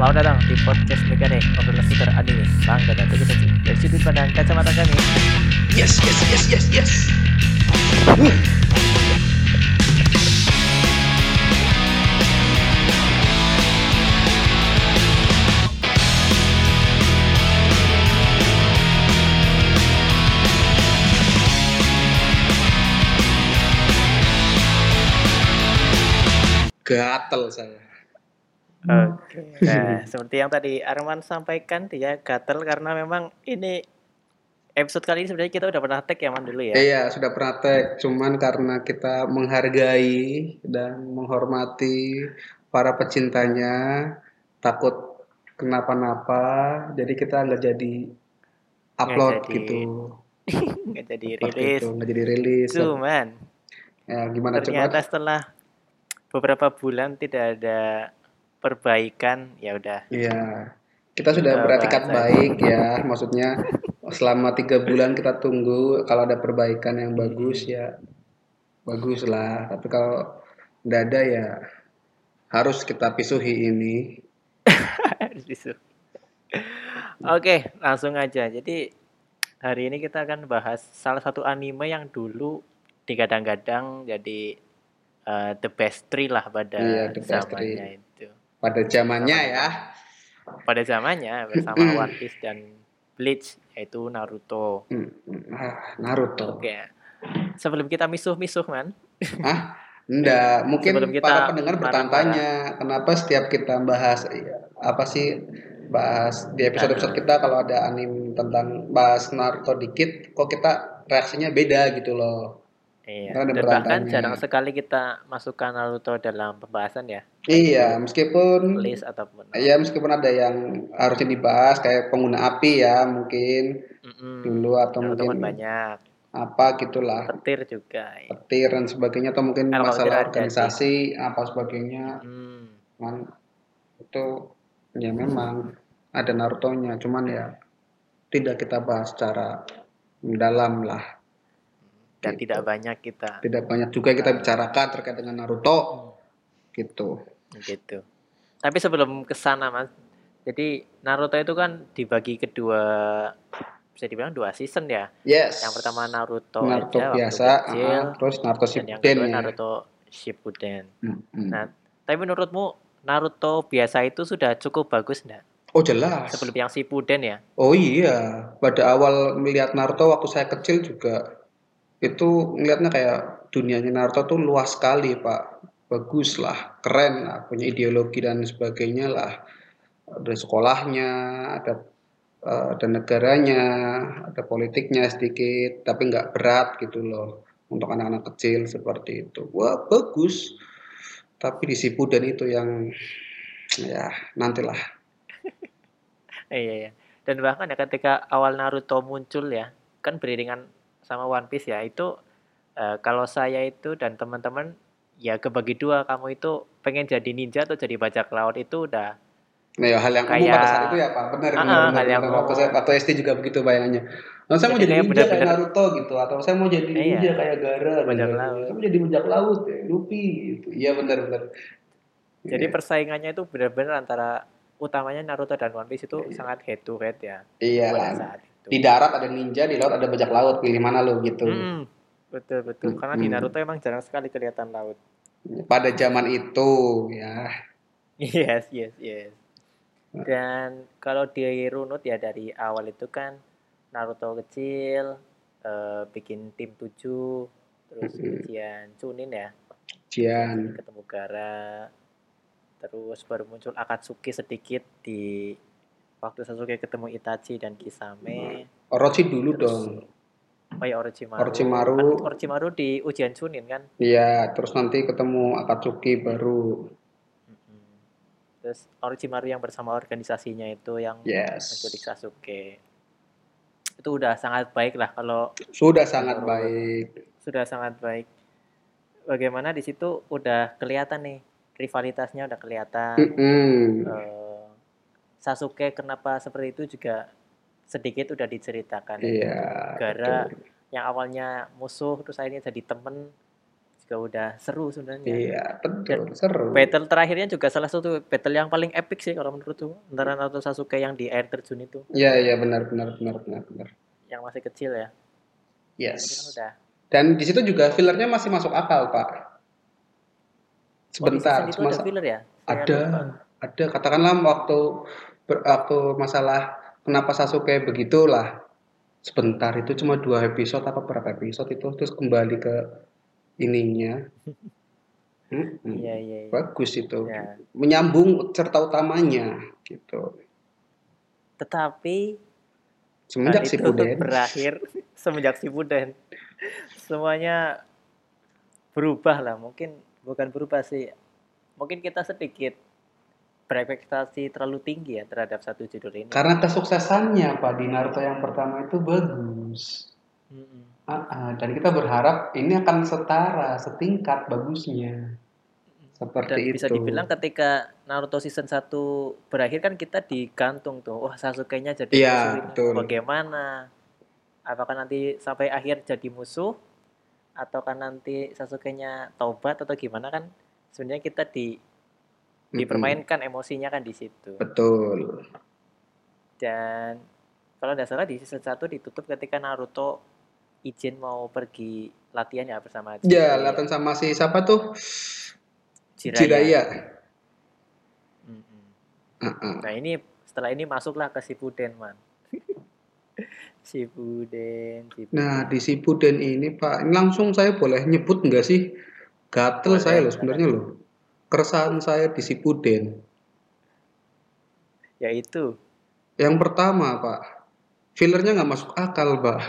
Selamat datang di podcast Mekanik Obrolan seputar anime, manga, dan dokumentasi Dari sudut pandang kacamata kami Yes, yes, yes, yes, yes. Gatel saya. Oke Nah, seperti yang tadi Arman sampaikan Dia gatel karena memang ini Episode kali ini sebenarnya kita udah pernah tag ya Man dulu ya Iya, sudah pernah tag. Cuman karena kita menghargai dan menghormati para pecintanya, takut kenapa-napa, jadi kita nggak jadi upload jadi gitu. Nggak jadi Seperti rilis itu, nggak jadi rilis. Cuman Ya, gimana ternyata coba? setelah beberapa bulan tidak ada perbaikan ya udah Iya, kita sudah Kita beratikat baik ya. Maksudnya selama tiga bulan kita tunggu kalau ada perbaikan yang bagus ya bagus lah. Tapi kalau nggak ada ya harus kita pisuhi ini. Oke, langsung aja. Jadi hari ini kita akan bahas salah satu anime yang dulu digadang-gadang jadi eh, the best three lah pada Iya, the best zamannya itu. Pada zamannya ya. Pada zamannya bersama One Piece dan Bleach yaitu Naruto. Ah, Naruto. Oke. Sebelum kita misuh-misuh man, Hah? Enggak, mungkin Sebelum kita para pendengar bertanya-tanya kenapa setiap kita bahas iya, apa sih bahas di episode-episode kita kalau ada anime tentang bahas Naruto dikit kok kita reaksinya beda gitu loh. Iya. Karena ada Dan bahkan jarang sekali kita masukkan Naruto dalam pembahasan ya, Iya, meskipun list ataupun. ya meskipun ada yang harusnya dibahas kayak pengguna api ya mungkin Mm-mm. dulu atau Naruto mungkin banyak. apa gitulah Petir juga. ya. petir dan sebagainya atau mungkin Kalau masalah organisasi apa sebagainya Hmm. cuman itu ya memang ada Naruto-nya cuman ya tidak kita bahas secara mendalam lah dan Gitu. tidak banyak kita tidak banyak juga kita bicarakan terkait dengan Naruto gitu gitu. Tapi sebelum ke sana Mas, jadi Naruto itu kan dibagi kedua bisa dibilang dua season ya. yes Yang pertama Naruto, Naruto aja biasa kecil, ah, terus Naruto dan yang Shippuden kedua ya Naruto Shippuden. Hmm, hmm. Nah, tapi menurutmu Naruto biasa itu sudah cukup bagus enggak? oh jelas Sebelum yang Shippuden ya? oh iya pada awal melihat Naruto waktu saya kecil juga itu ngelihatnya kayak dunianya Naruto tuh luas sekali pak. Bagus lah keren lah punya ideologi dan sebagainya lah. Ada sekolahnya ada eh, ada negaranya ada politiknya sedikit tapi nggak berat gitu loh untuk anak-anak kecil seperti itu. Wah bagus. Tapi di Shippuden itu yang ya nantilah. Eh, iya, iya. Dan bahkan ya ketika awal Naruto muncul ya, kan beriringan sama One Piece ya, itu eh, kalau saya itu dan teman-teman ya kebagi dua, kamu itu pengen jadi ninja atau jadi bajak laut itu udah Nah, ya, hal yang umum Kayak- pada saat itu ya Pak, benar, Ah, benar, hal yang benar. Waktu umum. saya waktu SD juga begitu bayangannya. Nah, saya mau Jadi jadi kayak ninja kayak benar-benar- Naruto gitu, atau saya mau jadi Iya. ninja kayak Gara, Bajak gitu. laut. Saya mau jadi bajak laut, ya, Luffy gitu. Iya benar, benar. jadi Iya. persaingannya itu benar-benar antara utamanya Naruto dan One Piece itu sangat head to head ya Iya pada lah. saat itu. Di darat ada ninja, di laut ada bajak laut. Pilih mana lo gitu. Mm, betul betul. Karena di Mm-mm. Naruto emang jarang sekali kelihatan laut. Pada zaman itu ya. Yes, yes, yes. Dan kalau dirunut ya dari awal itu kan Naruto kecil eh, bikin tim 7 terus ujian Chunin ya, Jian. ketemu Gara. Terus baru muncul Akatsuki sedikit di waktu Sasuke ketemu Itachi dan Kisame. Orochi dulu Terus- dong. Oh ya Orochimaru. Orochimaru. Kan Orochimaru di ujian Chunin kan. Iya, terus nanti ketemu Akatsuki baru. Terus Orochimaru yang bersama organisasinya itu yang Yes. menculik Sasuke. Itu udah sangat baik lah kalau Sudah sangat Menurut- baik. sudah sangat baik. Bagaimana di situ udah kelihatan nih rivalitasnya udah kelihatan. Mm-mm. Eh, Sasuke kenapa seperti itu juga sedikit udah diceritakan. Iya. Gara betul. yang awalnya musuh terus akhirnya jadi temen juga udah seru sebenarnya. Iya, betul, Dan seru. battle terakhirnya juga salah satu battle yang paling epic sih kalau menurutku antara Naruto Sasuke yang di air terjun itu, Iya, iya benar benar benar benar benar. yang masih kecil ya. Kan Yes. udah. Dan di situ juga fillernya masih masuk akal, Pak. Oh di Sebentar, itu cuma ada filler ya? Saya ada lupa. ada katakanlah waktu ber- waktu masalah kenapa Sasuke begitulah. Sebentar itu cuma dua episode apa berapa episode itu terus kembali ke ininya. Mm-mm. Iya iya iya. Bagus itu. Ya. Menyambung cerita utamanya gitu. Tetapi Semenjak itu Shippuden. berakhir semenjak Shippuden. Semuanya berubah lah. Mungkin bukan berubah sih. Mungkin kita sedikit berekspektasi terlalu tinggi ya terhadap satu judul ini. Karena kesuksesannya Pak di Naruto yang pertama itu bagus. Mm-mm. Ah, ah, dan kita berharap ini akan setara, setingkat bagusnya. Dan Seperti bisa itu. dibilang ketika Naruto season 1 berakhir kan kita digantung tuh. Wah, Sasuke-nya jadi Iya, musuh bagaimana? Apakah nanti sampai akhir jadi musuh ataukah nanti Sasuke-nya taubat atau gimana kan? Sebenarnya kita di Dipermainkan emosinya kan di situ. Betul. Dan kalau tidak salah di season 1 ditutup ketika Naruto izin mau pergi latihan ya bersama Ya, Jiraiya. latihan sama si siapa tuh? Jiraiya. Jiraiya. Mm-mm. Ah, ah. Nah ini setelah ini masuklah ke Shippuden man. Shippuden, Shippuden. Nah, di Shippuden ini Pak, ini langsung saya boleh nyebut nggak sih? Gatel Boleh, saya loh sebenarnya loh. Keresahan saya di Shippuden. Yaitu Yang pertama Pak, fillernya nggak masuk akal Pak.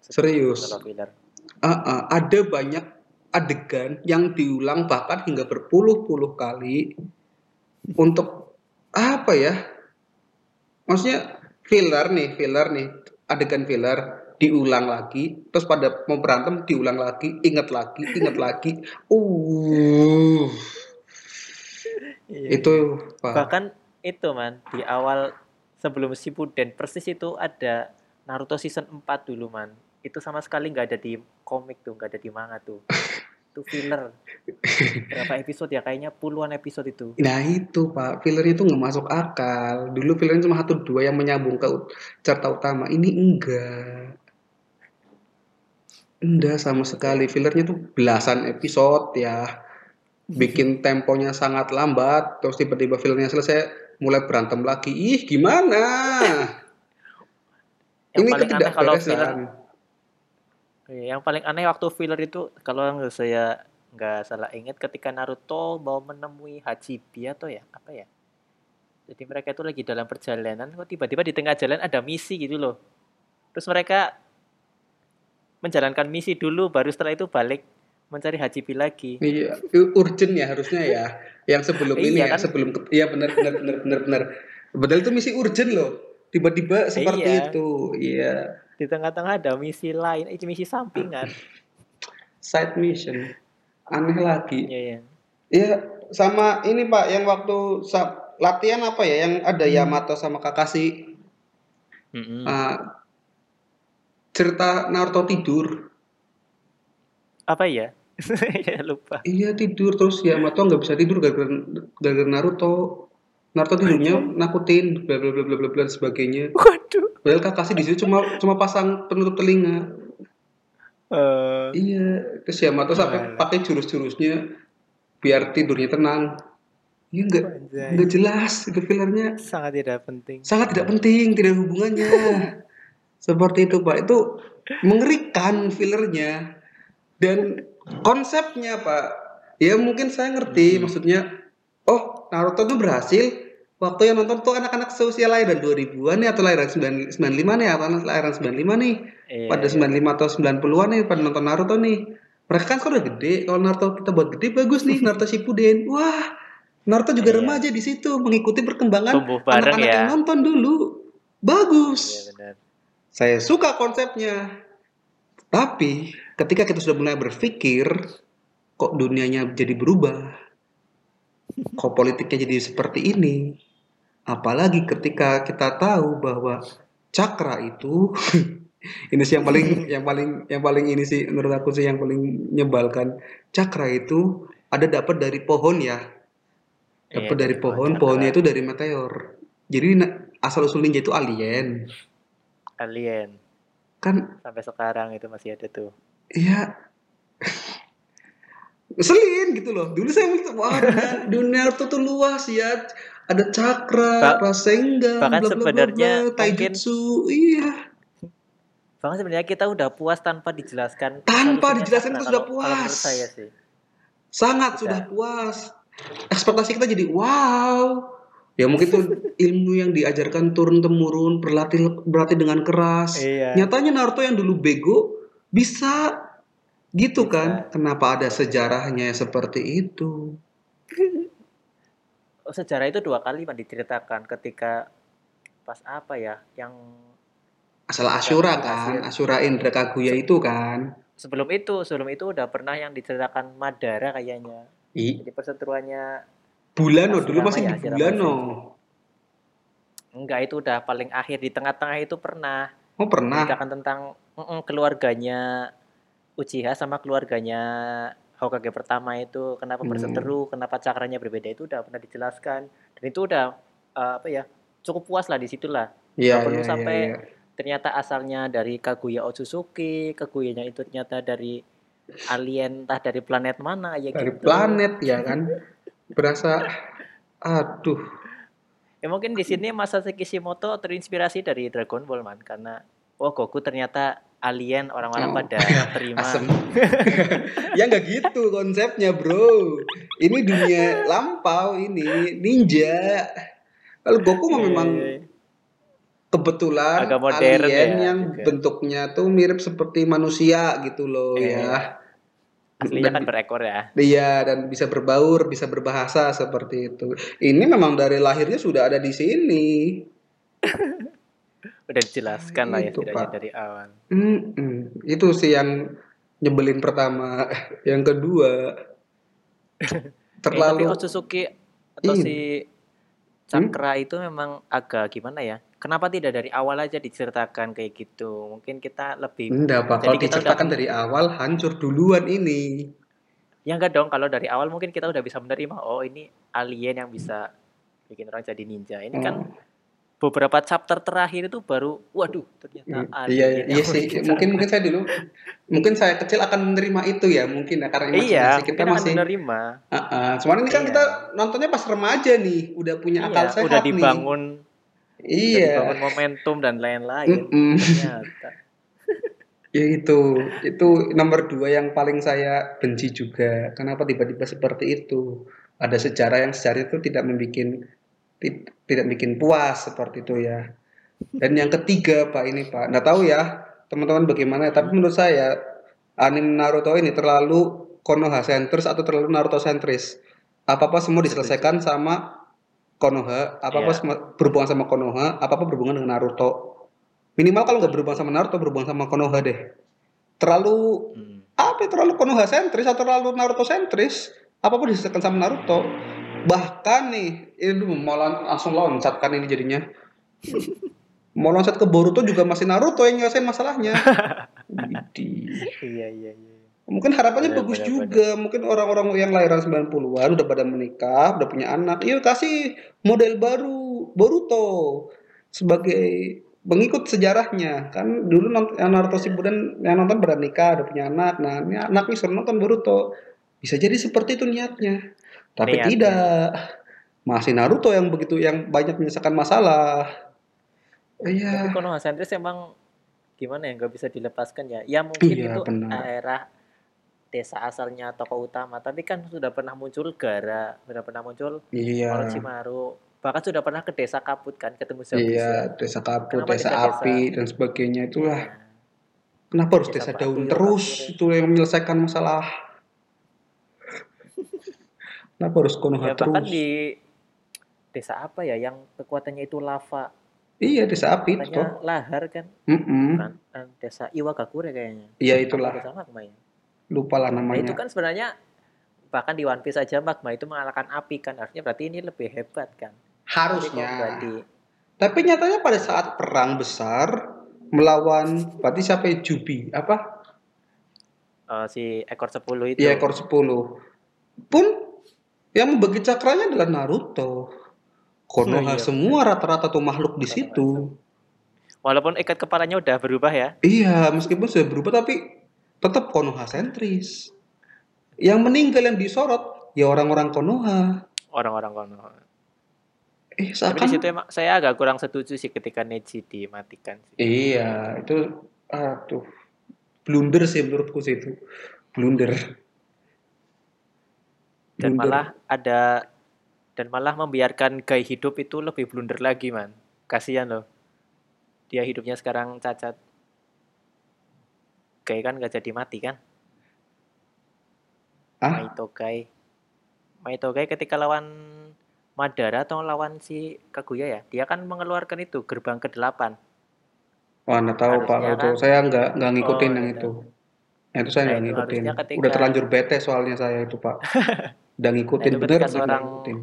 Serius. Ah, ah, ada banyak adegan yang diulang bahkan hingga berpuluh-puluh kali untuk apa ya? Maksudnya filler nih, filler nih, adegan filler diulang lagi, terus pada mau berantem diulang lagi, ingat lagi, ingat lagi. Uh, Iya. itu Pak. Bahkan itu man di awal sebelum Shippuden persis itu ada Naruto season 4 dulu man. Itu sama sekali nggak ada di komik tuh, nggak ada di manga tuh. Itu filler. Berapa episode ya? Kayaknya puluhan episode itu. Nah itu Pak, filler itu nggak masuk akal. Dulu fillernya cuma satu dua yang menyambung ke cerita utama. Ini enggak. Enggak sama sekali. Fillernya tuh belasan episode ya. Bikin temponya sangat lambat. Terus tiba-tiba fillernya selesai, mulai berantem lagi. Ih gimana? Yang Ini paling aneh kalau filler. Iya, Yang paling aneh waktu filler itu kalau nggak saya nggak salah ingat ketika Naruto mau menemui Hachibi atau ya apa ya? Jadi mereka itu lagi dalam perjalanan, kok tiba-tiba di tengah jalan ada misi gitu loh. Terus mereka menjalankan misi dulu, baru setelah itu balik mencari Hachibi lagi. Iya, urgent ya harusnya ya. Yang sebelum ini Iya ya, kan? sebelum ke- iya benar benar benar benar benar. Padahal itu misi urgent loh. Tiba-tiba seperti Iya. itu. Iya. Di tengah-tengah ada misi lain, itu misi sampingan. Side mission. Aneh lagi. Iya, iya. Iya, sama ini Pak yang waktu latihan apa ya yang ada Hmm. Yamato sama Kakashi Mm-mm. uh, cerita Naruto tidur. Apa ya? ya lupa. Iya tidur terus Yamato nggak bisa tidur gara-gara Naruto. Naruto tidurnya nakutin bla bla bla bla bla bla sebagainya. Waduh. Padahal Kakashi di situ cuma cuma pasang penutup telinga. Eh, Iya, terus Yamato sampai Walah. pakai jurus-jurusnya biar tidurnya tenang. Iya nggak Anjay. nggak jelas itu fillernya sangat tidak penting. sangat tidak penting, tidak hubungannya. Seperti itu Pak, itu mengerikan fillernya dan konsepnya Pak. Ya mungkin saya ngerti Hmm. maksudnya. Oh Naruto tuh berhasil waktu yang nonton tuh anak-anak seusia lahiran 2000-an nih atau lahiran 9- 95 nih atau anak lahiran 95 nih Iya, pada iya. 95 atau 90-an nih pada nonton Naruto nih. Mereka kan sekarang udah gede. Kalau Naruto kita buat gede bagus nih Naruto Shippuden. Wah, Naruto juga Iya. remaja di situ mengikuti perkembangan anak-anak ya. yang nonton dulu. Bagus. Iya benar. Saya suka konsepnya. Tapi ketika kita sudah mulai berpikir kok dunianya jadi berubah. Kok politiknya jadi seperti ini. Apalagi ketika kita tahu bahwa cakra itu Ini sih yang paling yang paling yang paling ini sih menurut aku sih yang paling menyebalkan. Cakra itu ada dapat dari pohon ya. Iya, Dapat dari dari pohon pohonnya itu dari meteor. Jadi asal usul ninja itu alien. Alien. Kan Sampai sekarang itu masih ada tuh. ya ngeselin gitu loh. Dulu saya mikir, wah dunia, dunia Naruto tuh luas ya. Ada cakra, Ba- Rasengan, bahkan bla bla bla sebenarnya bla, taijutsu. Iya. Bahkan sebenarnya kita udah puas tanpa dijelaskan. Tanpa dijelaskan kita sudah kalau puas. saya sih. Sangat Bisa. sudah puas. Ekspektasi kita jadi wow. Ya mungkin tuh ilmu yang diajarkan turun temurun, berlatih berlatih dengan keras. Iya. Nyatanya Naruto yang dulu bego bisa gitu Bisa. kan? Kenapa ada sejarahnya seperti itu? Oh, sejarah itu dua kali Pak diceritakan ketika pas apa ya yang Asal Berhasil. kan, Ashura Indra Kaguya itu kan. sebelum itu sebelum itu udah pernah yang diceritakan Madara kayaknya I, jadi perseteruannya Bulano dulu Hashirama masih ya, di Bulano. enggak itu udah paling akhir di tengah-tengah itu pernah Oh pernah. menceritakan tentang mm-mm, keluarganya Uchiha sama keluarganya Hokage pertama itu kenapa Hmm. berseteru kenapa cakranya berbeda itu udah pernah dijelaskan dan itu udah eh, apa ya cukup puas lah di situlah Iya, Nggak perlu iya, iya, sampai iya. ternyata asalnya dari Kaguya Otsutsuki, Kaguyanya itu ternyata dari alien entah dari planet mana ya Dari gitu. planet ya kan. Berasa aduh. Ya mungkin di sini Masashi Kishimoto terinspirasi dari Dragon Ball man karena oh Goku ternyata alien orang-orang Oh, pada terima. Asem. ya nggak gitu konsepnya bro. Ini dunia lampau ini ninja. Kalau Goku mah Iya, memang iya, iya. kebetulan Agak modern alien ya yang juga. bentuknya tuh mirip seperti manusia gitu loh Iya. ya. Aslinya kan Dan- berekor ya. Iya dan bisa berbaur, bisa berbahasa seperti itu. Ini memang dari lahirnya sudah ada di sini. Udah dijelaskan lah ya Itu, setidaknya Pak. dari awal. Mm-mm. Itu sih yang nyebelin pertama. Yang kedua Eh, tapi terlalu Otsutsuki atau Iya. si Cakra itu memang agak gimana ya? Kenapa tidak dari awal aja diceritakan kayak gitu? Mungkin kita lebih Enggak, Pak. Kalau diceritakan udah- dari awal hancur duluan ini. Ya enggak dong, kalau dari awal mungkin kita udah bisa menerima, oh ini alien yang bisa bikin orang jadi ninja. Ini kan Oh, beberapa chapter terakhir itu baru, waduh ternyata mm, alien iya, yang iya sih. Mungkin mungkin saya dulu, mungkin saya kecil akan menerima itu ya, mungkin ya karena Iya, kita masih. menerima. Ah, ah. Cuman ini kan Iya. kita nontonnya pas remaja nih, udah punya akal Iya, sehat udah nih. dibangun, udah Iya. momentum dan lain-lain. Mm-mm. Ternyata. Ya itu, itu nomor dua yang paling saya benci juga. Kenapa tiba-tiba seperti itu? Ada sejarah yang sejarah itu tidak membuat tidak bikin puas seperti itu ya. Dan yang ketiga Pak ini Pak, nggak tahu ya teman-teman bagaimana. Tapi menurut saya anime Naruto ini terlalu Konoha sentris atau terlalu Naruto sentris. Apa apa semua diselesaikan sama Konoha, apa apa Iya. semua berhubungan sama Konoha, apa apa berhubungan dengan Naruto. Minimal kalau nggak berhubungan sama Naruto, berhubungan sama Konoha deh. Terlalu Hmm. apa ya, terlalu Konoha sentris atau terlalu Naruto sentris? Apa pun diselesaikan sama Naruto. Bahkan nih, ini mau lan- langsung loncat kan ini jadinya. Mau loncat ke Boruto juga masih Naruto yang nyelesain masalahnya. Iya, iya, iya. Mungkin harapannya Benar, bagus benar, juga. Mungkin orang-orang yang lahiran 90-an udah pada menikah, udah punya anak. Yuk kasih model baru Boruto sebagai pengikut sejarahnya. Kan dulu nonton yang Naruto Shippuden yang nonton pada nikah, udah punya anak. Nah, ini anak nih suruh nonton Boruto. Bisa jadi seperti itu niatnya. Tapi Niatnya. tidak. Masih Naruto yang begitu yang banyak menyelesaikan masalah. Tapi Iya. Konoha sentris emang gimana ya nggak bisa dilepaskan ya. Ya mungkin Iya, itu benar. daerah desa asalnya tokoh utama, tapi kan sudah pernah muncul Gara, sudah pernah muncul Iya. Orochimaru, bahkan sudah pernah ke desa Kabut kan ketemu Zabuza. Iya, desa kaput, Kenapa desa desa- api dan sebagainya itulah. Iya. Kenapa harus Desa desa daun ya, terus? akhirnya. Itu yang menyelesaikan masalah. Kenapa harus Konoha Ya bahkan terus? di desa apa ya yang kekuatannya itu lava, Iya, desa api itu lahar kan, kan Eh, desa Iwagakure kayaknya. Iya itulah. desa magma ya? Lupa lah Nah, itu namanya. kan sebenarnya bahkan di One Piece aja magma itu mengalahkan api kan harusnya berarti ini lebih hebat kan Harusnya. di- Tapi nyatanya pada saat perang besar, melawan berarti siapa ya? Jubi apa? Eh, si ekor 10 itu. Iya ekor 10. Pun yang membagi cakranya adalah Naruto. Konoha Oh, iya, semua rata-rata tuh makhluk di situ. Walaupun ikat kepalanya udah berubah ya. Iya, meskipun sudah berubah tapi tetap Konoha sentris. Yang meninggal yang disorot ya orang-orang Konoha. Orang-orang Konoha. Eh, Tapi di seakan situ emang saya agak kurang setuju sih ketika Neji dimatikan sih. Iya, itu aduh. Blunder sih menurutku sih itu. Blunder. Dan Blunder. malah ada dan malah membiarkan gaya hidup itu lebih blunder lagi, man. Kasihan loh. Dia hidupnya sekarang cacat. Gai kan gak jadi mati kan? Ah, Maito Gai. Maito Gai ketika lawan Madara atau lawan si Kaguya ya, dia kan mengeluarkan itu gerbang ke-8. wah nggak tahu Pak Harusnya itu. kan- Saya nggak nggak ngikutin Oh, yang nggak itu. Yang itu saya Nah, nggak itu ngikutin. ketika- Udah terlanjur bete soalnya saya itu Pak. Udah ngikutin Nah, itu bener nggak seorang- ngikutin.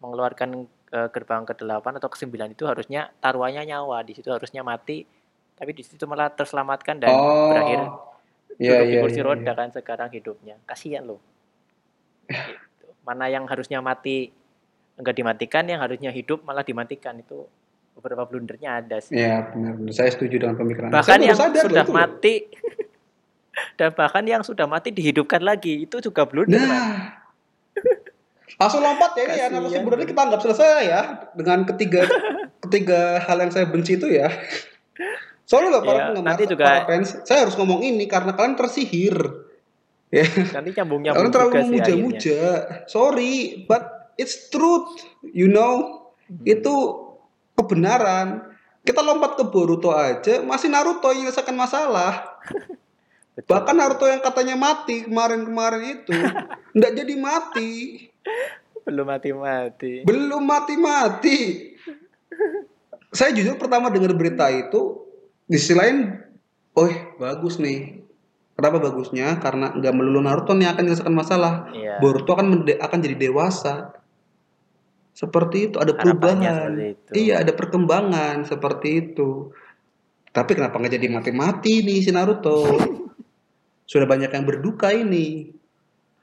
mengeluarkan eh, gerbang ke-8 atau ke-9 itu harusnya taruhannya nyawa, di situ harusnya mati, tapi di situ malah terselamatkan dan Oh, berakhir iya duduk di iya kursi iya. roda iya. kan sekarang hidupnya. Kasihan loh. Gitu. Mana yang harusnya mati enggak dimatikan, yang harusnya hidup malah dimatikan itu beberapa blundernya ada sih. Iya benar. benar. Saya setuju dengan pemikiran. Bahkan saya yang sadar sudah itu mati dan bahkan yang sudah mati dihidupkan lagi itu juga blunder. Nah, langsung lompat ya ini ya narasi Buddha ini kita anggap selesai ya dengan ketiga ketiga hal yang saya benci itu ya. Soalnya loh para Ya, penggemar, nanti juga- para fans, saya harus ngomong ini karena kalian tersihir. Ya, Nanti nyambung kalian terlalu memuja-muja. Sorry, but it's truth, you know. Hmm. Itu kebenaran. Kita lompat ke Boruto aja, masih Naruto yang menyelesaikan masalah. Betul. Bahkan Naruto yang katanya mati kemarin-kemarin itu, nggak jadi mati. belum mati-mati. Belum mati-mati. Saya jujur pertama dengar berita itu, di sisi lain, oh bagus nih. Kenapa bagusnya? Karena nggak melulu Naruto nih akan menyelesaikan masalah. Iya. Boruto akan akan jadi dewasa. Seperti itu, ada perubahan. itu. Iya, ada perkembangan seperti itu. Tapi kenapa nggak jadi mati-mati nih si Naruto? Sudah banyak yang berduka ini.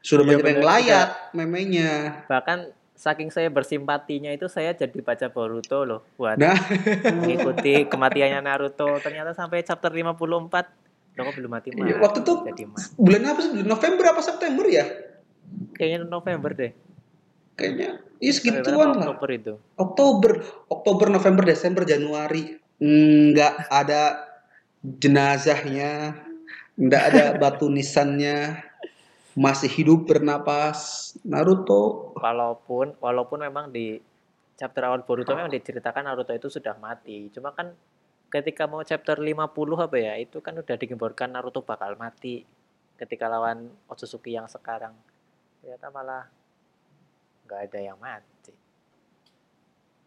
Sudah Iya, banyak yang layat memenya. Bahkan saking saya bersimpatinya itu saya jadi baca Boruto loh buat Nah, mengikuti kematiannya Naruto. Ternyata sampai chapter 54 Loh, kok belum mati Iya, mati. waktu itu jadi mati. bulan apa sih? November apa September ya? Kayaknya November deh. Kayaknya iya segituan lah. Oktober itu. Oktober, Oktober, November, Desember, Januari. Nggak ada jenazahnya, nggak ada batu nisannya, masih hidup bernapas. Naruto, Walaupun walaupun memang di chapter awal Boruto memang diceritakan Naruto itu sudah mati. Cuma kan ketika mau chapter 50 apa ya, itu kan udah digemborkan Naruto bakal mati ketika lawan Otsutsuki yang sekarang. Ternyata malah nggak ada yang mati.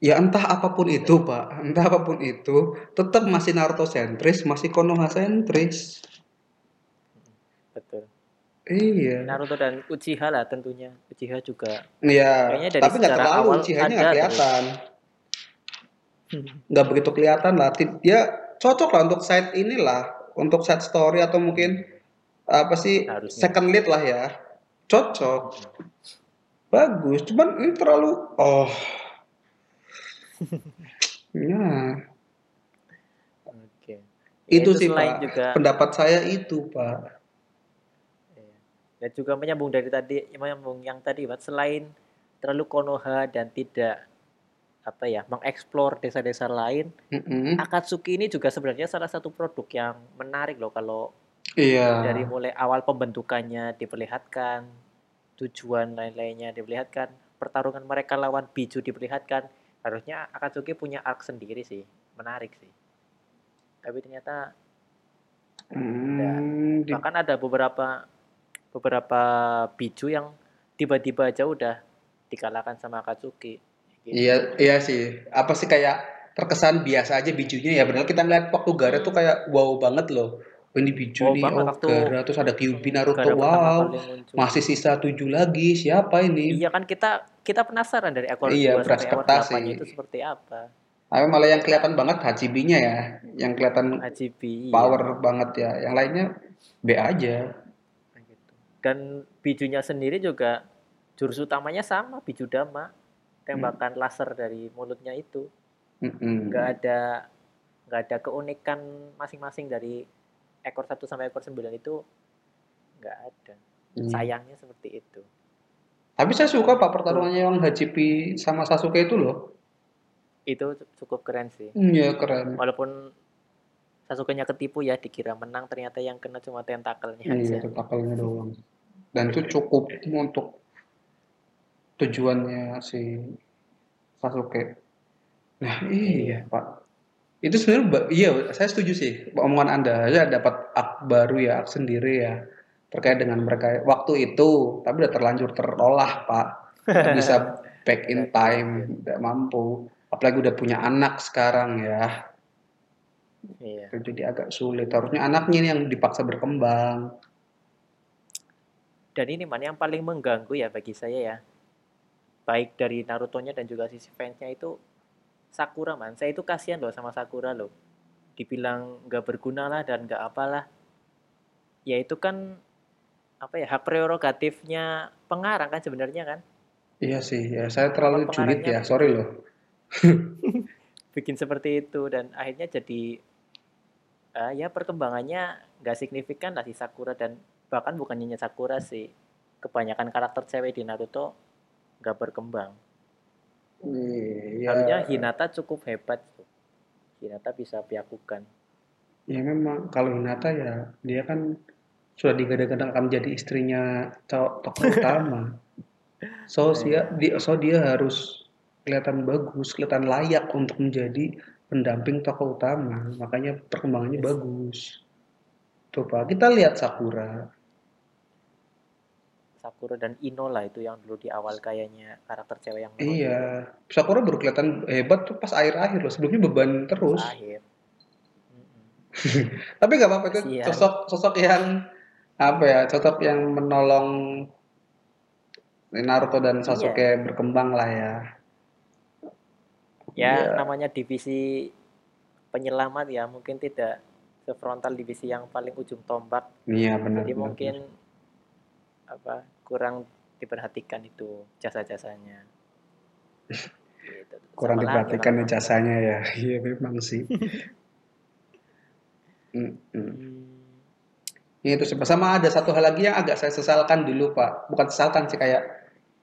ya entah apa pun itu pak, entah apa pun itu, tetap masih Naruto sentris, masih Konoha sentris. Betul. Iya, Naruto dan Uchiha lah tentunya. Uchiha juga. iya. Kayaknya dari Tapi nggak terlalu, Uchiha-nya nggak kelihatan. nggak begitu kelihatan lah. Dia cocok lah untuk side inilah, untuk side story atau mungkin apa sih Harusnya. second lead lah ya. Cocok, bagus. Cuman ini terlalu oh. Nah, Oke. Ya, itu, sih selain Pak. juga Pendapat saya itu, Pak. Dan juga menyambung dari tadi, menyambung yang tadi, Pak. Selain terlalu konoha dan tidak apa ya, mengeksplor desa-desa lain, Mm-mm. Akatsuki ini juga sebenarnya salah satu produk yang menarik loh kalau Iya. dari mulai awal pembentukannya diperlihatkan, tujuan lain-lainnya diperlihatkan, pertarungan mereka lawan Biju diperlihatkan. Harusnya Akatsuki punya arc sendiri sih, menarik sih. Tapi ternyata Hmm, di- bahkan ada beberapa beberapa biju yang tiba-tiba aja udah dikalahkan sama Akatsuki gitu. Iya, iya sih. Apa sih kayak terkesan biasa aja bijunya ya. Benar kita ngeliat waktu Gara tuh kayak wow banget loh. Oh, ini biju Wow nih, oh waktu Gara terus ada Kyuubi Naruto, wow. Masih sisa tujuh lagi, siapa ini? Iya kan kita kita penasaran dari ekor Iya, 2 sampai ekor berekspektasi. 8 itu seperti apa. Tapi malah yang kelihatan banget HCB-nya ya, yang kelihatan HCB power iya. banget ya. Yang lainnya B aja. Dan bijunya sendiri juga jurus utamanya sama, biju dama. Tembakan hmm. laser dari mulutnya itu. Hmm. Nggak ada nggak ada keunikan masing-masing dari ekor 1 sampai ekor 9 itu nggak ada. Hmm. Sayangnya seperti itu. Tapi saya suka Pak pertarungannya yang HCP sama Sasuke itu loh itu cukup keren sih. Iya keren. Walaupun Sasuke-nya ketipu ya dikira menang ternyata yang kena cuma tentakelnya iya, aja. tentakelnya doang. Dan itu cukup untuk tujuannya si Sasuke. Nah iya. Pak. Itu sebenarnya iya saya setuju sih omongan Anda. Ya dapat ak baru ya ak sendiri ya terkait dengan mereka waktu itu tapi udah terlanjur terolah Pak. Bisa back in time, tidak mampu apalagi udah punya anak sekarang ya iya. jadi agak sulit harusnya anaknya ini yang dipaksa berkembang dan ini mana yang paling mengganggu ya bagi saya ya. Baik dari Naruto-nya dan juga sisi fansnya itu Sakura man. Saya itu kasihan loh sama Sakura loh. Dibilang nggak berguna lah dan nggak apalah. Ya itu kan apa ya hak prerogatifnya pengarang kan sebenarnya kan? Iya sih ya saya terlalu julid ya sorry loh. Bikin seperti itu dan akhirnya jadi uh, ya perkembangannya nggak signifikan lah si Sakura dan bahkan bukan hanya Sakura sih kebanyakan karakter cewek di Naruto nggak berkembang iya. harusnya Hinata cukup hebat Hinata bisa piakukan ya memang kalau Hinata ya dia kan sudah digadang-gadang akan menjadi istrinya cowok tokoh utama so dia, dia so dia harus kelihatan bagus, kelihatan layak untuk menjadi pendamping tokoh utama. Makanya perkembangannya yes. bagus. Pak, kita lihat Sakura. Sakura dan Ino lah itu yang dulu di awal kayaknya karakter cewek yang Iya. Sakura baru kelihatan hebat tuh pas akhir-akhir loh. Sebelumnya beban terus. akhir. Tapi nggak apa-apa itu sosok sosok yang apa ya sosok yang menolong Naruto dan Sasuke iya. berkembang lah ya ya yeah. namanya divisi penyelamat ya mungkin tidak sefrontal divisi yang paling ujung tombak iya yeah, benar jadi benar, mungkin benar. apa kurang diperhatikan itu jasa-jasanya. Gitu. kurang Sama diperhatikan lagi, jasanya ya. Iya memang sih. Mm -mm. itu sama ada satu hal lagi yang agak saya sesalkan dulu pak. Bukan sesalkan sih kayak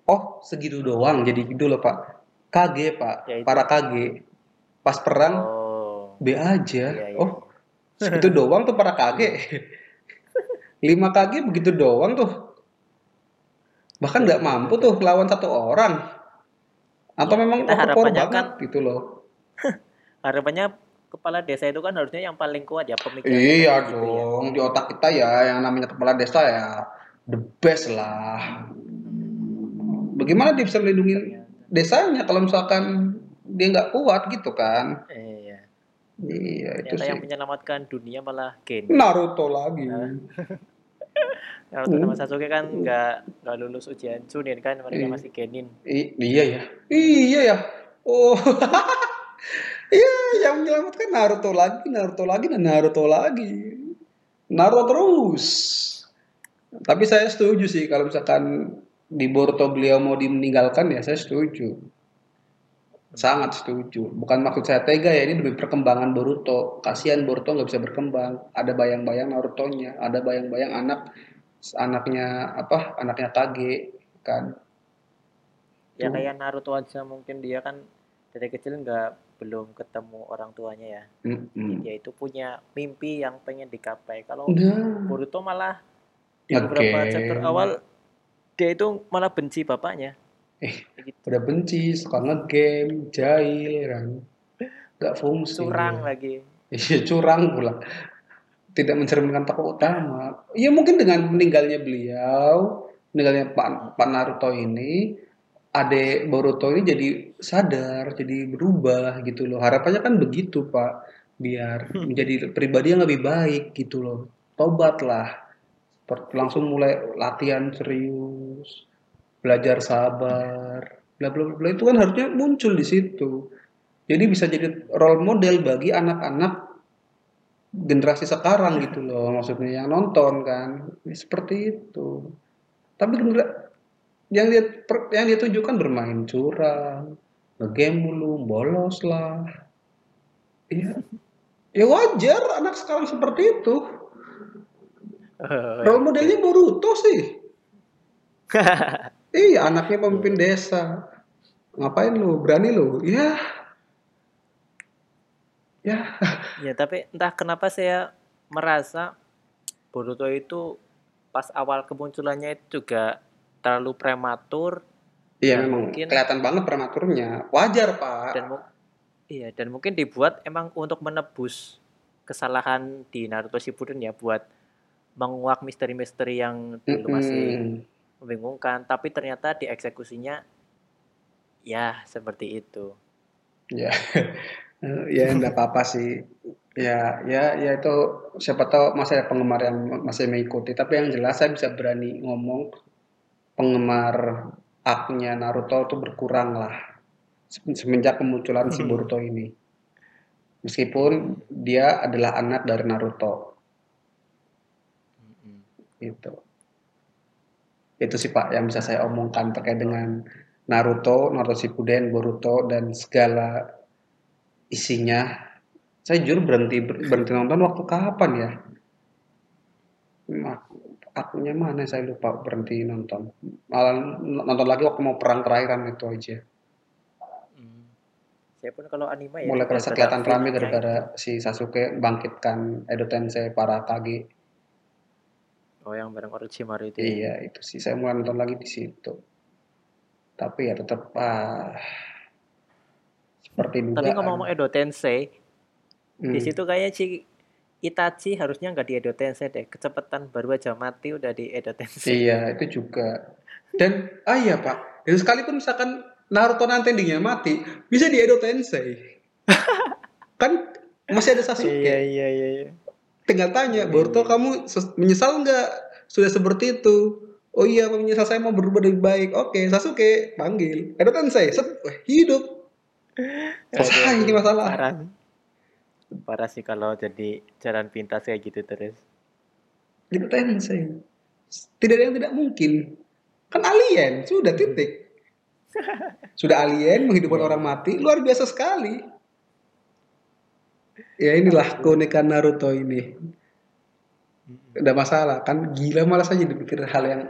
oh segitu doang jadi gitu loh pak. KG pak. Ya, para KG pas perang oh. B aja. Ya, ya. oh segitu doang tuh para KG 5 KG begitu doang tuh bahkan nggak mampu tuh lawan satu orang atau ya, memang overpower banget kan, gitu loh harapannya kepala desa itu kan harusnya yang paling kuat ya pemikiran iya gitu dong ya. di otak kita ya yang namanya kepala desa ya the best lah bagaimana dia bisa melindungi desanya kalau misalkan dia nggak kuat gitu kan. Iya. Iya itu sih. yang menyelamatkan dunia malah Ken. Naruto lagi. Naruto sama Sasuke kan nggak nggak lulus ujian Chunin kan mereka masih Genin. I iya ya. Iya ya. Oh. Iya, yang menyelamatkan Naruto lagi, Naruto lagi, dan Naruto lagi. Naruto terus. Tapi saya setuju sih kalau misalkan di Boruto beliau mau dimeninggalkan ya saya setuju. Sangat setuju. Bukan maksud saya tega ya, ini demi perkembangan Boruto. Kasihan Boruto nggak bisa berkembang. Ada bayang-bayang Naruto-nya, ada bayang-bayang anak anaknya apa? Anaknya Kage kan. Ya Tuh. kayak Naruto aja mungkin dia kan dari kecil nggak belum ketemu orang tuanya ya. Mm -hmm. Dia itu punya mimpi yang pengen digapai. Kalau nah. Boruto malah di beberapa okay. chapter awal dia itu malah benci bapaknya eh gitu. udah benci suka ngegame jahil kan? Nggak fungsi curang lagi. Iya curang pula. Tidak mencerminkan tokoh utama. Ya mungkin dengan meninggalnya beliau meninggalnya Pak, Pak Naruto ini adek Boruto ini jadi sadar jadi berubah gitu loh. Harapannya kan begitu Pak. Biar hmm. menjadi pribadi yang lebih baik gitu loh. Tobatlah. Langsung mulai latihan serius, belajar sabar, bla bla bla itu kan harusnya muncul di situ. Jadi bisa jadi role model bagi anak-anak generasi sekarang gitu loh maksudnya yang nonton kan. Ya, seperti itu. Tapi yang dia yang dia tunjukkan bermain curang ngegame mulu bolos lah. Iya. Ya wajar anak sekarang seperti itu. Oh, role modelnya Boruto sih iya anaknya pemimpin desa. Ngapain lu? Berani lu? Ya ya. Ya tapi entah kenapa saya merasa Boruto itu pas awal kemunculannya itu juga terlalu prematur. Iya memang mungkin kelihatan banget prematurnya. Wajar pak. Dan iya dan mungkin dibuat emang untuk menebus kesalahan di Naruto Shippuden ya buat menguak misteri-misteri yang dulu mm -hmm. Membingungkan tapi ternyata di eksekusinya ya seperti itu ya ya enggak apa-apa sih. Ya ya ya itu siapa tahu masih ada penggemar yang masih mengikuti, tapi yang jelas saya bisa berani ngomong penggemar aknya Naruto itu berkurang lah semenjak kemunculan si hmm. Boruto ini. Meskipun dia adalah anak dari Naruto. Hmm. Itu. Sih Pak yang bisa saya omongkan terkait dengan Naruto, Naruto Shippuden, Boruto dan segala isinya. Saya jujur berhenti berhenti nonton waktu kapan ya? Akunya mana? Saya lupa berhenti nonton. Malah nonton lagi waktu mau perang terakhiran itu aja. Hmm. saya pun kalau anime ya mulai kerasa kelihatan rame gara-gara si Sasuke bangkitkan Edo Tensei para Kage oh yang bareng Orochimaru itu ya? iya itu sih saya mulai nonton lagi di situ tapi ya tetap ah seperti dugaan. Tapi ngomong-ngomong Edo Tensei, hmm. di situ kayaknya si Itachi harusnya nggak di Edo Tensei deh. Kecepatan baru aja mati udah di Edo Tensei. Iya, itu juga. Dan ah iya Pak, dan sekalipun misalkan Naruto nanti endingnya mati, bisa di Edo Tensei. kan masih ada Sasuke. Iya, iya, iya. iya. Tinggal tanya, iya, Boruto iya. kamu menyesal nggak sudah seperti itu? Oh iya, menyesal saya mau berubah lebih baik. Oke, Sasuke panggil. Edo Tensei, hidup Selesai ini masalah. Parah. Parah sih kalau jadi jalan pintas kayak gitu terus. Gitu saya. Tidak ada yang tidak mungkin. Kan alien, sudah titik. sudah alien menghidupkan orang mati, luar biasa sekali. Ya inilah keunikan Naruto ini. Tidak masalah, kan gila malah saja dipikir hal yang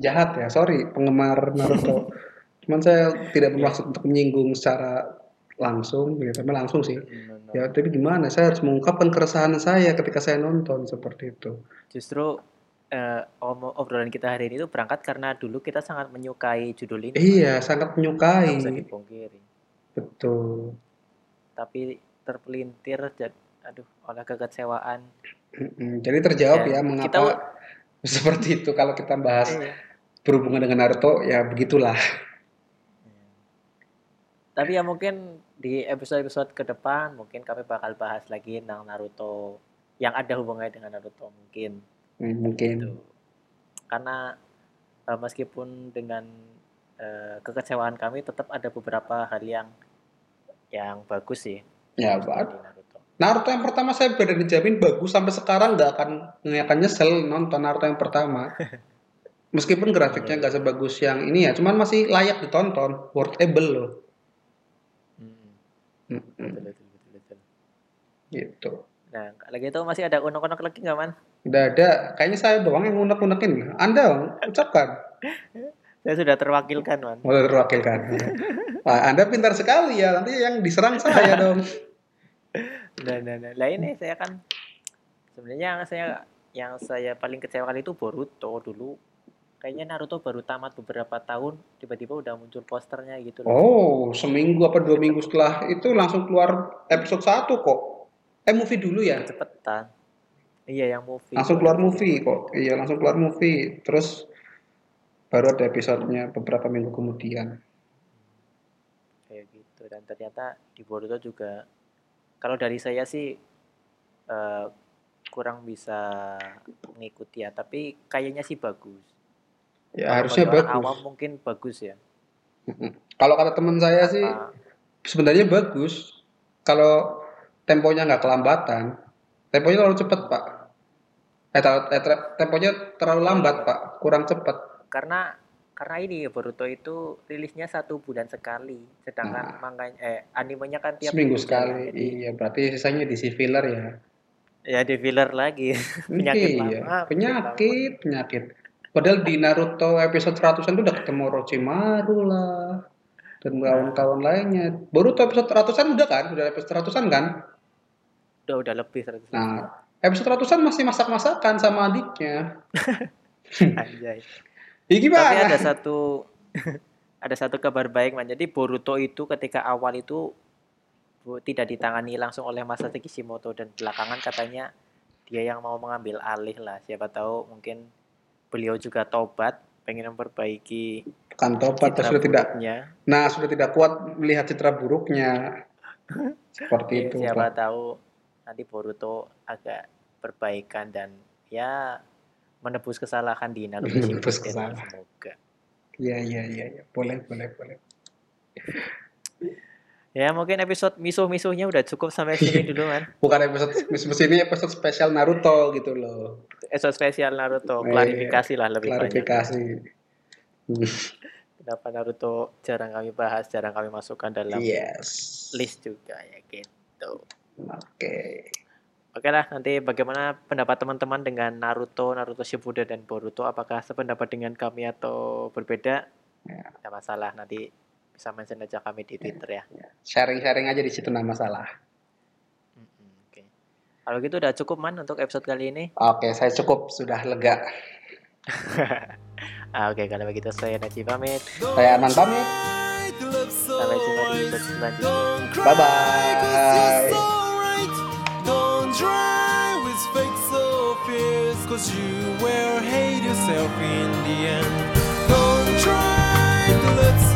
jahat ya. Sorry, penggemar Naruto. Cuman saya tidak bermaksud untuk menyinggung secara langsung, ya tapi langsung sih. Ya tapi gimana? Saya harus mengungkapkan keresahan saya ketika saya nonton seperti itu. Justru uh, obrolan kita hari ini itu berangkat karena dulu kita sangat menyukai judul ini. Iya, sangat menyukai. Bisa dipungkiri. Betul. Tapi terpelintir, aduh, oleh kekecewaan. Jadi terjawab ya, ya mengapa kita, seperti itu kalau kita bahas iya. berhubungan dengan Naruto, ya begitulah. Tapi ya mungkin di episode-episode ke depan mungkin kami bakal bahas lagi tentang Naruto yang ada hubungannya dengan Naruto mungkin. Hmm, mungkin. Gitu. Karena uh, meskipun dengan uh, kekecewaan kami tetap ada beberapa hal yang yang bagus sih. Ya, Naruto. Naruto yang pertama saya berani jamin bagus sampai sekarang nggak akan nggak akan nyesel nonton Naruto yang pertama. Meskipun grafiknya iya. nggak sebagus yang ini ya, cuman masih layak ditonton, worthable loh. Betul, betul, betul. Gitu. Nah, lagi itu masih ada unek-unek lagi nggak, Man? Udah ada. Kayaknya saya doang yang unek-unekin. Anda ucapkan. saya sudah terwakilkan, Man. Sudah terwakilkan. Wah, Anda pintar sekali ya. Nanti yang diserang saya dong. Nah, nah, nah. Lah ini saya kan sebenarnya yang saya yang saya paling kecewa kali itu Boruto dulu kayaknya Naruto baru tamat beberapa tahun tiba-tiba udah muncul posternya gitu loh. Oh, seminggu apa dua minggu setelah itu langsung keluar episode satu kok. Eh movie dulu ya? Cepetan. Iya yang movie. Langsung keluar movie kok. Iya langsung keluar movie. Terus baru ada episodenya beberapa minggu kemudian. Kayak gitu dan ternyata di Boruto juga kalau dari saya sih uh, kurang bisa mengikuti ya tapi kayaknya sih bagus Ya harusnya bagus. Awam mungkin bagus ya. Kalau kata teman saya sih sebenarnya bagus kalau temponya nggak kelambatan. Temponya terlalu cepat, Pak. Eh, ter- eh, ter- temponya terlalu lambat, Pak. Kurang cepat. Karena karena ini Boruto itu rilisnya satu bulan sekali, sedangkan manganya eh animenya kan tiap Seminggu minggu sekali. jadi Iya, berarti sisanya diisi filler ya. ya di filler lagi penyakit Iya, lama penyakit, penyakit. Padahal di Naruto episode 100-an tuh udah ketemu Orochimaru lah dan kawan-kawan lainnya. Boruto episode 100-an udah kan? Udah episode 100-an kan? udah udah lebih 100 Nah, episode 100-an masih masak-masakan sama adiknya. anjay. Ya Tapi ada satu ada satu kabar baik man. Jadi Boruto itu ketika awal itu tidak ditangani langsung oleh Masashi Kishimoto dan belakangan katanya dia yang mau mengambil alih lah. Siapa tahu mungkin beliau juga tobat pengen memperbaiki Bukan tobat, sudah tidak. Nah, sudah tidak kuat melihat citra buruknya. Seperti itu, siapa tahu nanti Boruto agak perbaikan dan ya menebus kesalahan di Naruto Menebus Shippuden kesalahan. semoga. Iya, iya, iya, iya. Boleh, boleh, boleh. Ya mungkin episode misuh-misuhnya udah cukup sampai sini dulu kan. Bukan episode episode ini episode spesial Naruto gitu loh. Episode spesial Naruto, Eh, klarifikasi lah lebih banyak. Klarifikasi. Hmm, Kenapa Naruto jarang kami bahas, jarang kami masukkan dalam Yes. list juga ya gitu. Oke. Oke lah, nanti bagaimana pendapat teman-teman dengan Naruto, Naruto Shippuden dan Boruto? Apakah sependapat dengan kami atau berbeda? Ya. Tidak masalah, nanti bisa mention aja kami di Twitter ya. Sharing-sharing aja di situ nama masalah. Oke. Kalau gitu udah cukup man untuk episode kali ini. Oke, saya cukup sudah lega. Ah, Oke, kalau begitu saya Najib pamit. Saya Aman pamit. Sampai jumpa di episode selanjutnya. Bye Cause you will hate yourself in the end. Don't try to look